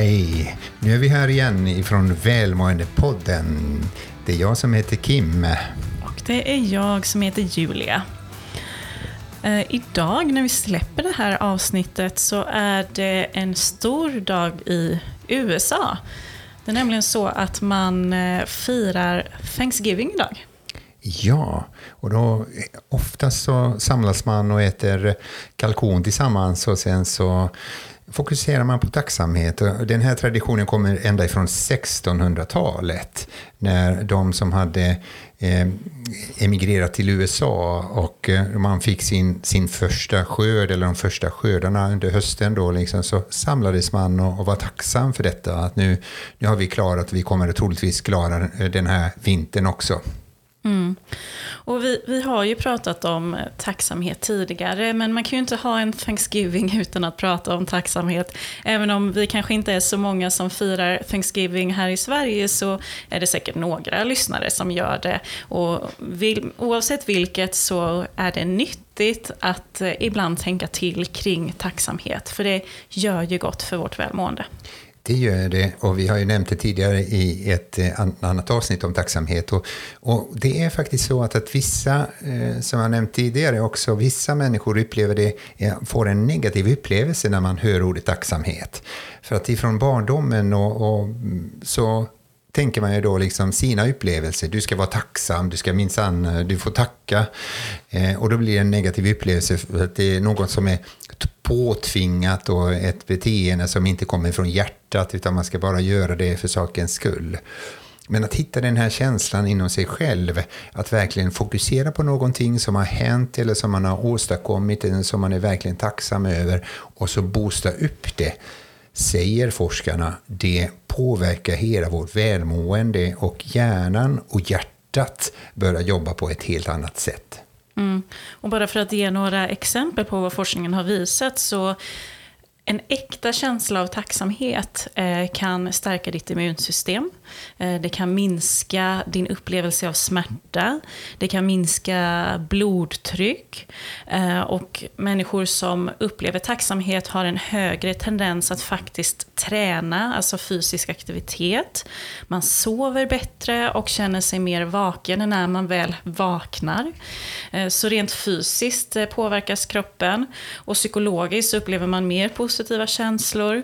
Hej! Nu är vi här igen ifrån Välmåendepodden. Det är jag som heter Kim. Och det är jag som heter Julia. Eh, idag när vi släpper det här avsnittet så är det en stor dag i USA. Det är nämligen så att man eh, firar Thanksgiving idag. Ja, och då oftast så samlas man och äter kalkon tillsammans och sen så fokuserar man på tacksamhet. Den här traditionen kommer ända ifrån 1600-talet när de som hade eh, emigrerat till USA och eh, man fick sin, sin första skörd eller de första skördarna under hösten då liksom, så samlades man och, och var tacksam för detta. Att nu, nu har vi klarat, vi kommer troligtvis klara eh, den här vintern också. Mm. Och vi, vi har ju pratat om eh, tacksamhet tidigare, men man kan ju inte ha en Thanksgiving utan att prata om tacksamhet. Även om vi kanske inte är så många som firar Thanksgiving här i Sverige så är det säkert några lyssnare som gör det. Och vill, oavsett vilket så är det nyttigt att eh, ibland tänka till kring tacksamhet, för det gör ju gott för vårt välmående. Det gör det och vi har ju nämnt det tidigare i ett eh, annat avsnitt om tacksamhet. Och, och det är faktiskt så att, att vissa, eh, som jag nämnt tidigare också, vissa människor upplever det, får en negativ upplevelse när man hör ordet tacksamhet. För att ifrån barndomen och, och så tänker man ju då liksom sina upplevelser. Du ska vara tacksam, du ska minsann, eh, du får tacka. Eh, och då blir det en negativ upplevelse för att det är något som är påtvingat och ett beteende som inte kommer från hjärtat utan man ska bara göra det för sakens skull. Men att hitta den här känslan inom sig själv, att verkligen fokusera på någonting som har hänt eller som man har åstadkommit eller som man är verkligen tacksam över och så boosta upp det, säger forskarna, det påverkar hela vårt välmående och hjärnan och hjärtat börjar jobba på ett helt annat sätt. Mm. Och bara för att ge några exempel på vad forskningen har visat så en äkta känsla av tacksamhet eh, kan stärka ditt immunsystem. Eh, det kan minska din upplevelse av smärta. Det kan minska blodtryck. Eh, och människor som upplever tacksamhet har en högre tendens att faktiskt träna, alltså fysisk aktivitet. Man sover bättre och känner sig mer vaken när man väl vaknar. Eh, så rent fysiskt påverkas kroppen. Och psykologiskt upplever man mer positiva känslor,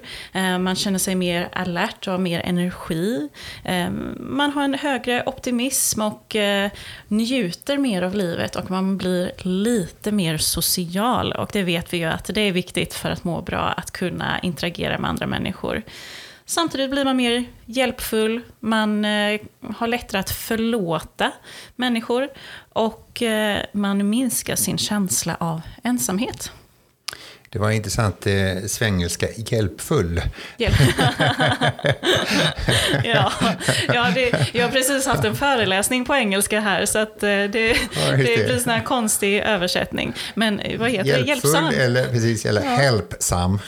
man känner sig mer alert och har mer energi. Ehm, man har en högre optimism och eh, njuter mer av livet och man blir lite mer social. Och det vet vi ju att det är viktigt för att må bra, att kunna interagera med andra människor. Samtidigt blir man mer hjälpfull, man eh, har lättare att förlåta människor och eh, man minskar sin känsla av ensamhet. Det var intressant eh, svengelska, hjälpfull. Hjälp. ja, ja det, jag har precis haft en föreläsning på engelska här så att eh, det, det. det blir en sån här konstig översättning. Men eh, vad heter Hjälpfull det? Hjälpsam? Eller, precis, eller ja. helpsam.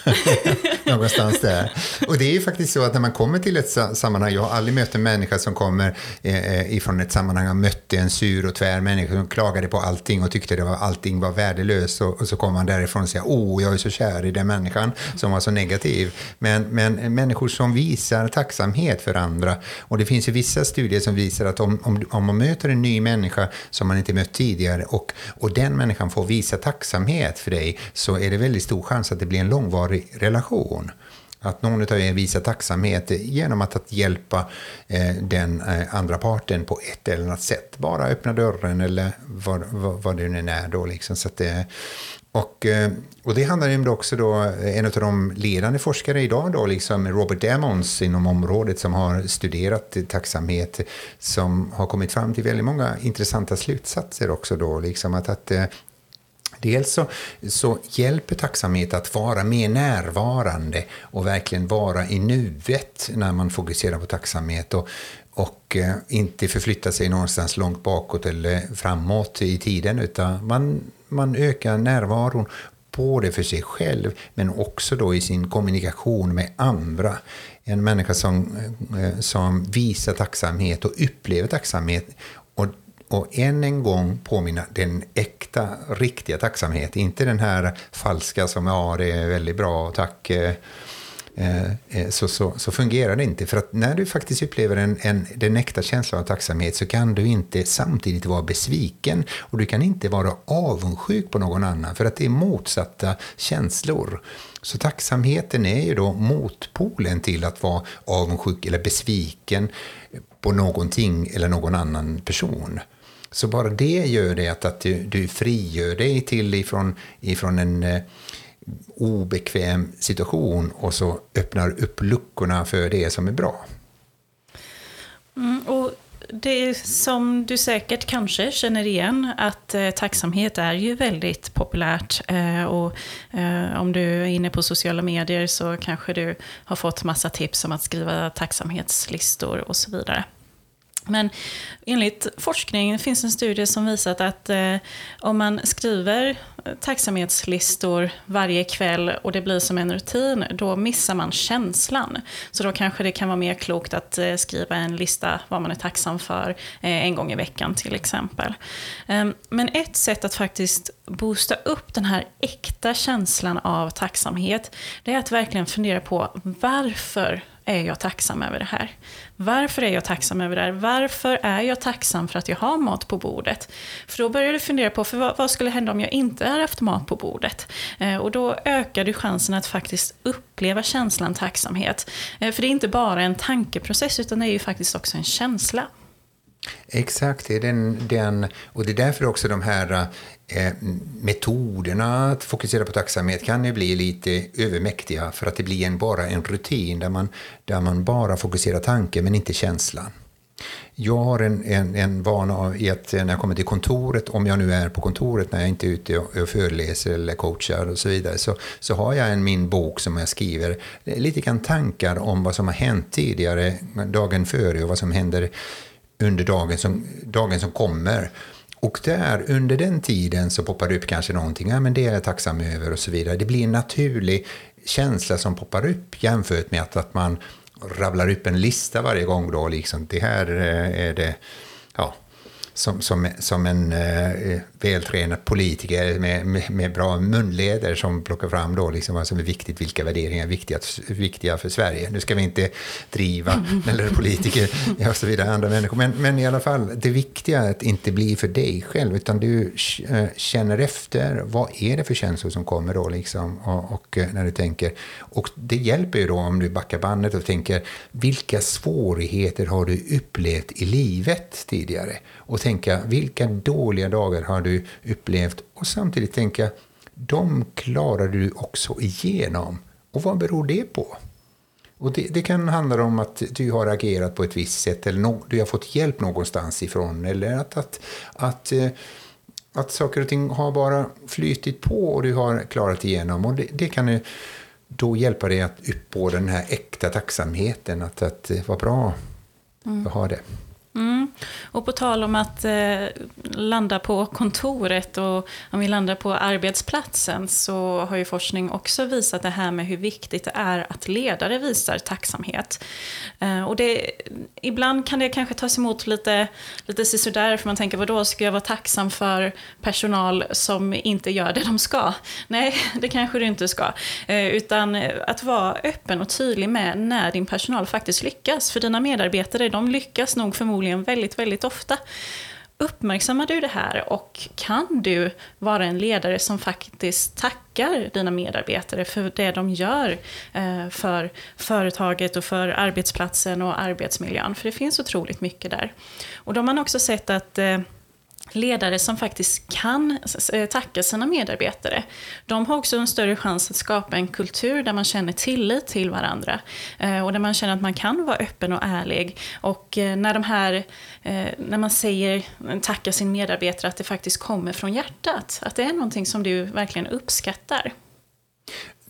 Någonstans där. Och det är ju faktiskt så att när man kommer till ett sammanhang, jag har aldrig mött en människa som kommer eh, ifrån ett sammanhang och mötte en sur och tvär människa som klagade på allting och tyckte att allting var värdelöst och, och så kommer man därifrån och säger oh, jag är så kär i den människan som var så negativ. Men, men människor som visar tacksamhet för andra. Och det finns ju vissa studier som visar att om, om, om man möter en ny människa som man inte mött tidigare och, och den människan får visa tacksamhet för dig så är det väldigt stor chans att det blir en långvarig relation. Att någon av er visar tacksamhet genom att, att hjälpa eh, den eh, andra parten på ett eller annat sätt. Bara öppna dörren eller vad, vad, vad det nu är. Då, liksom. så att eh, och, eh, och det handlar ju också då, eh, en av de ledande forskare idag, då, liksom Robert Damons inom området som har studerat tacksamhet, som har kommit fram till väldigt många intressanta slutsatser också då, liksom att, att eh, Dels så, så hjälper tacksamhet att vara mer närvarande och verkligen vara i nuet när man fokuserar på tacksamhet. Och, och eh, inte förflytta sig någonstans långt bakåt eller framåt i tiden utan man man ökar närvaron både för sig själv men också då i sin kommunikation med andra. En människa som, eh, som visar tacksamhet och upplever tacksamhet och, och än en gång påminna den äkta, riktiga tacksamhet. Inte den här falska som ja, det är väldigt bra, tack. Eh, Eh, eh, så, så, så fungerar det inte. För att när du faktiskt upplever en, en, den äkta känslan av tacksamhet så kan du inte samtidigt vara besviken och du kan inte vara avundsjuk på någon annan för att det är motsatta känslor. Så tacksamheten är ju då motpolen till att vara avundsjuk eller besviken på någonting eller någon annan person. Så bara det gör det att, att du, du frigör dig till ifrån, ifrån en eh, obekväm situation och så öppnar upp luckorna för det som är bra. Mm, och det som du säkert kanske känner igen, att eh, tacksamhet är ju väldigt populärt. Eh, och eh, om du är inne på sociala medier så kanske du har fått massa tips om att skriva tacksamhetslistor och så vidare. Men enligt forskning finns en studie som visat att eh, om man skriver eh, tacksamhetslistor varje kväll och det blir som en rutin, då missar man känslan. Så då kanske det kan vara mer klokt att eh, skriva en lista vad man är tacksam för eh, en gång i veckan till exempel. Eh, men ett sätt att faktiskt boosta upp den här äkta känslan av tacksamhet, det är att verkligen fundera på varför är jag tacksam över det här? Varför är jag tacksam över det här? Varför är jag tacksam för att jag har mat på bordet? För då börjar du fundera på, för vad, vad skulle hända om jag inte hade haft mat på bordet? Eh, och då ökar du chansen att faktiskt uppleva känslan tacksamhet. Eh, för det är inte bara en tankeprocess, utan det är ju faktiskt också en känsla. Exakt, det är den, den, och det är därför också de här eh, metoderna att fokusera på tacksamhet kan ju bli lite övermäktiga för att det blir en, bara en rutin där man, där man bara fokuserar tanken men inte känslan. Jag har en, en, en vana i att eh, när jag kommer till kontoret, om jag nu är på kontoret när jag inte är ute och, och föreläser eller coachar och så vidare, så, så har jag en, min bok som jag skriver lite grann tankar om vad som har hänt tidigare, dagen före och vad som händer under dagen som, dagen som kommer. Och där, under den tiden så poppar det upp kanske någonting, ja men det är jag tacksam över och så vidare. Det blir en naturlig känsla som poppar upp jämfört med att, att man rabblar upp en lista varje gång då, liksom det här eh, är det, ja, som, som, som en eh, vältränad politiker med, med, med, bra munleder som plockar fram då liksom vad som är viktigt, vilka värderingar är viktiga, viktiga för Sverige. Nu ska vi inte driva, eller politiker och så vidare, andra människor, men, men i alla fall, det viktiga är att inte bli för dig själv, utan du eh, känner efter, vad är det för känslor som kommer då liksom, och, och eh, när du tänker, och det hjälper ju då om du backar bandet och tänker, vilka svårigheter har du upplevt i livet tidigare? Och tänka, vilka dåliga dagar har du upplevt? Och samtidigt tänka, de klarar du också igenom. Och vad beror det på? Och det, det, kan handla om att du har agerat på ett visst sätt eller no, du har fått hjälp någonstans ifrån. Eller att, att, att, eh, att saker och ting har bara flytit på och du har klarat igenom. Och det, det kan då hjälpa dig att uppå den här äkta tacksamheten. Att, att eh, vad bra mm. jag har det. Och på tal om att eh, landa på kontoret och om vi landar på arbetsplatsen så har ju forskning också visat det här med hur viktigt det är att ledare visar tacksamhet. Eh, och det, ibland kan det kanske tas emot lite, lite sådär för man tänker vadå, ska jag vara tacksam för personal som inte gör det de ska? Nej, det kanske du inte ska. Eh, utan att vara öppen och tydlig med när din personal faktiskt lyckas. För dina medarbetare, de lyckas nog förmodligen väldigt väldigt, väldigt ofta. Uppmärksammar du det här och kan du vara en ledare som faktiskt tackar dina medarbetare för det de gör eh, för företaget och för arbetsplatsen och arbetsmiljön? För det finns otroligt mycket där. Och då har man också sett att eh, ledare som faktiskt kan eh, tacka sina medarbetare, de har också en större chans att skapa en kultur där man känner tillit till varandra. Eh, och där man känner att man kan vara öppen och ärlig. Och eh, när, de här, när man säger tacka sin medarbetare, att det faktiskt kommer från hjärtat. Att det är någonting som du verkligen uppskattar.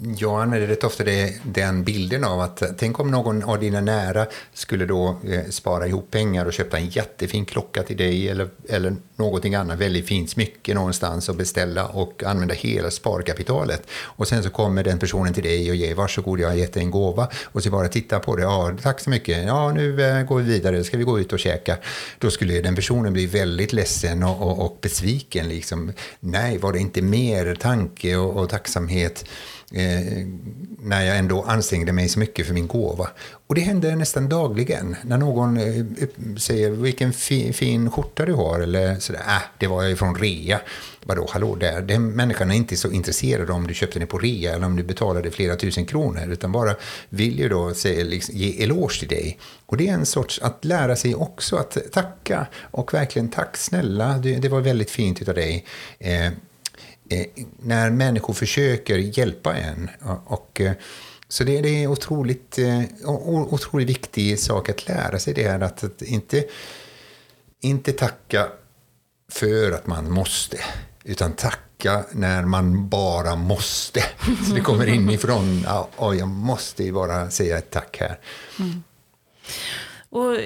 Jag använder rätt ofta det, den bilden av att tänk om någon av dina nära skulle då eh, spara ihop pengar och köpa en jättefin klocka till dig eller, eller någonting annat väldigt fint smycke någonstans och beställa och använda hela sparkapitalet. Och sen så kommer den personen till dig och ger varsågod, jag har gett dig en gåva och så bara titta på det, ja tack så mycket, ja nu eh, går vi vidare, ska vi gå ut och käka? Då skulle den personen bli väldigt ledsen och, och, och besviken liksom. Nej, var det inte mer tanke och, och tacksamhet eh, när jag ändå ansträngde mig så mycket för min gåva. Och det händer nästan dagligen när någon eh, säger vilken fi, fin skjorta du har eller sådär, äh, det var ju från rea. Vadå, hallå där, den människan är inte så intresserad om du köpte den på rea eller om du betalade flera tusen kronor, utan bara vill ju då säga, liksom, ge eloge till dig. Och det är en sorts att lära sig också att tacka och verkligen tack snälla, det, det var väldigt fint utav dig. Eh, Eh, när människor försöker hjälpa en och, eh, så det, det, är otroligt, eh, otroligt viktig sak att lära sig det här att, att inte, inte tacka för att man måste, utan tacka när man bara måste. Så det kommer inifrån, ja, jag måste ju bara säga ett tack här. Mm. Och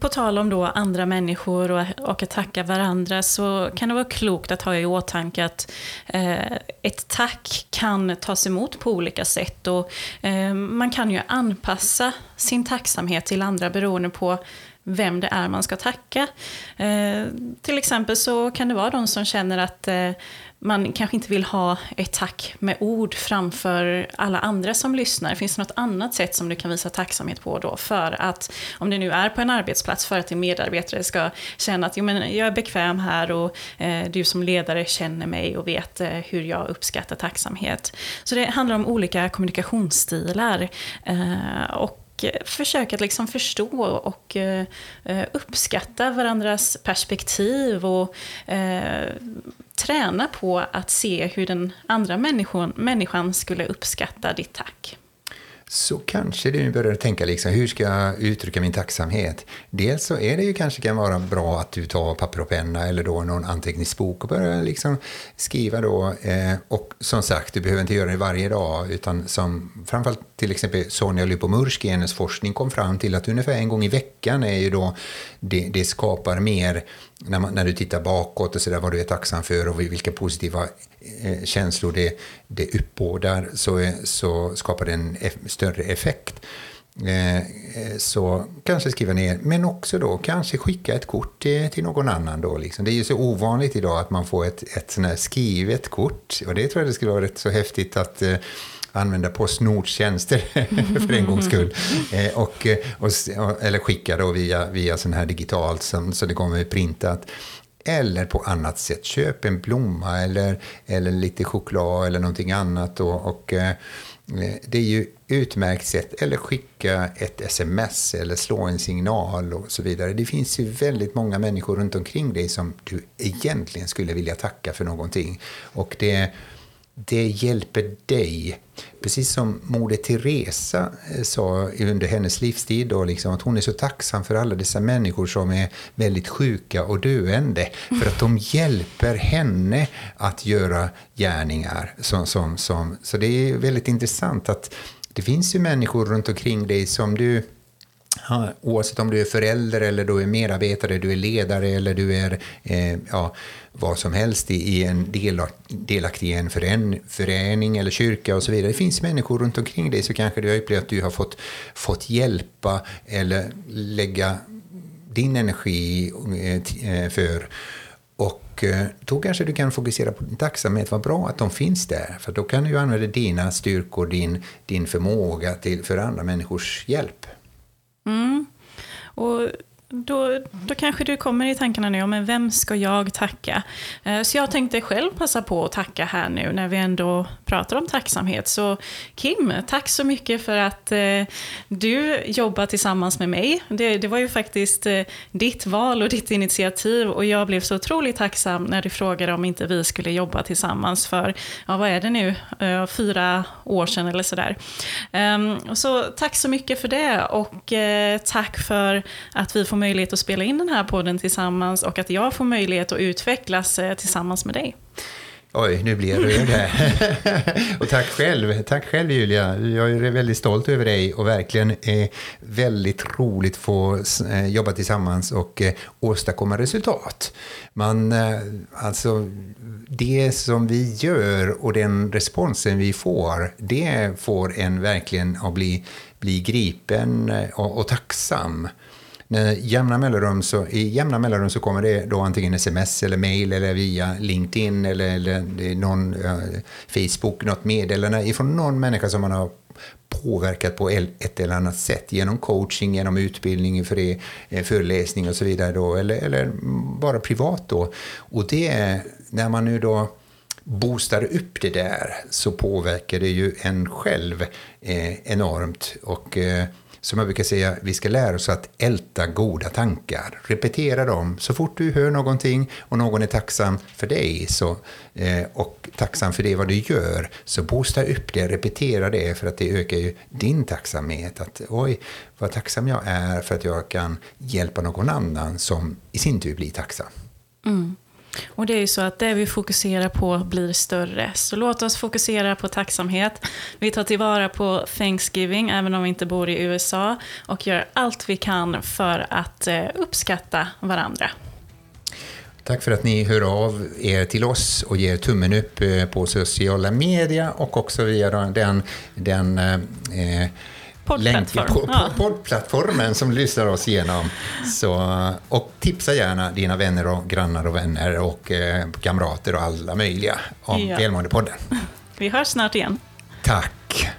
på tal om då andra människor och, och att tacka varandra så kan det vara klokt att ha i åtanke att eh, ett tack kan tas emot på olika sätt och eh, man kan ju anpassa sin tacksamhet till andra beroende på vem det är man ska tacka. Eh, till exempel så kan det vara de som känner att eh, man kanske inte vill ha ett tack med ord framför alla andra som lyssnar. Finns det något annat sätt som du kan visa tacksamhet på då? För att, om det nu är på en arbetsplats, för att din medarbetare ska känna att jo, men jag är bekväm här och eh, du som ledare känner mig och vet eh, hur jag uppskattar tacksamhet. Så det handlar om olika kommunikationsstilar. Eh, och försök att liksom förstå och eh, uppskatta varandras perspektiv och eh, träna på att se hur den andra människan, människan skulle uppskatta ditt tack så kanske du börjar tänka liksom, hur ska jag uttrycka min tacksamhet? Dels så är det ju kanske kan vara bra att du tar papper och penna eller då någon anteckningsbok och börjar liksom skriva då. Eh, och som sagt, du behöver inte göra det varje dag, utan som framförallt till exempel Sonja Lypomurski i hennes forskning kom fram till att ungefär en gång i veckan är ju då det, det skapar mer när, man, när du tittar bakåt och så där, vad du är tacksam för och vilka positiva eh, känslor det, det uppbådar så, så skapar det en större effekt. Eh, eh, så kanske skriva ner, men också då kanske skicka ett kort till, till någon annan. Då, liksom. Det är ju så ovanligt idag att man får ett, ett sånt här skrivet kort och det tror jag det skulle vara rätt så häftigt att eh, använda Postnords tjänster för en gångs skull. Eh, och, eh, och, eller skicka då via, via sån här digitalt så, så det kommer printat. Eller på annat sätt, köp en blomma eller, eller lite choklad eller någonting annat. Då, och eh, det är ju utmärkt sätt. Eller skicka ett sms eller slå en signal och så vidare. Det finns ju väldigt många människor runt omkring dig som du egentligen skulle vilja tacka för någonting. Och det det hjälper dig. Precis som Moder Teresa eh, sa under hennes livstid, då, liksom, att hon är så tacksam för alla dessa människor som är väldigt sjuka och döende, för att de hjälper henne att göra gärningar. Som, som, som. Så det är väldigt intressant att det finns ju människor runt omkring dig som du oavsett om du är förälder eller du är medarbetare, du är ledare eller du är eh, ja, vad som helst i, i en del, delaktig i en fören, förening eller kyrka och så vidare. Det finns människor runt omkring dig så kanske du har upplevt att du har fått, fått hjälpa eller lägga din energi eh, eh, för. Och eh, då kanske du kan fokusera på din tacksamhet. Vad bra att de finns där. För då kan du använda dina styrkor, din, din förmåga till, för andra människors hjälp. Mm. Och då, då kanske du kommer i tankarna nu, men vem ska jag tacka? Eh, så jag tänkte själv passa på att tacka här nu när vi ändå pratar om tacksamhet. Så Kim, tack så mycket för att eh, du jobbar tillsammans med mig. Det, det var ju faktiskt eh, ditt val och ditt initiativ och jag blev så otroligt tacksam när du frågade om inte vi skulle jobba tillsammans för, ja vad är det nu, fyra år sedan eller sådär. Ehm, så tack så mycket för det och tack för att vi får möjlighet att spela in den här podden tillsammans och att jag får möjlighet att utvecklas eh, tillsammans med dig. Oj, nu blir jag röd här. och tack själv, tack själv Julia. Jag är väldigt stolt över dig och verkligen eh, väldigt roligt att få eh, jobba tillsammans och eh, åstadkomma resultat. Man, eh, alltså, det som vi gör och den responsen vi får, det får en verkligen att bli, bli gripen och, och tacksam jämna mellanrum så, I jämna mellanrum så kommer det då antingen sms eller mail eller via LinkedIn eller, eller någon eh, Facebook, något meddelande ifrån någon människa som man har påverkat på ett eller annat sätt genom coaching, genom utbildning för det, eh, föreläsning och så vidare då, eller, eller bara privat då. Och det är när man nu då boostar upp det där så påverkar det ju en själv eh, enormt. Och eh, som jag brukar säga, vi ska lära oss att älta goda tankar. Repetera dem. Så fort du hör någonting och någon är tacksam för dig så, eh, och tacksam för det vad du gör, så boosta upp det, repetera det för att det ökar ju din tacksamhet. Att oj, vad tacksam jag är för att jag kan hjälpa någon annan som i sin tur blir tacksam. Mm. Och det är ju så att det vi fokuserar på blir större. Så låt oss fokusera på tacksamhet. Vi tar tillvara på Thanksgiving, även om vi inte bor i USA. Och gör allt vi kan för att eh, uppskatta varandra. Tack för att ni hör av er till oss och ger tummen upp eh, på sociala medier och också via den, den eh, Poddplattform. Länk, ja. poddplattformen som lyssnar oss igenom. Så, och tipsa gärna dina vänner och grannar och vänner och eh, kamrater och alla möjliga om ja. Välmåendepodden. Vi hörs snart igen. Tack.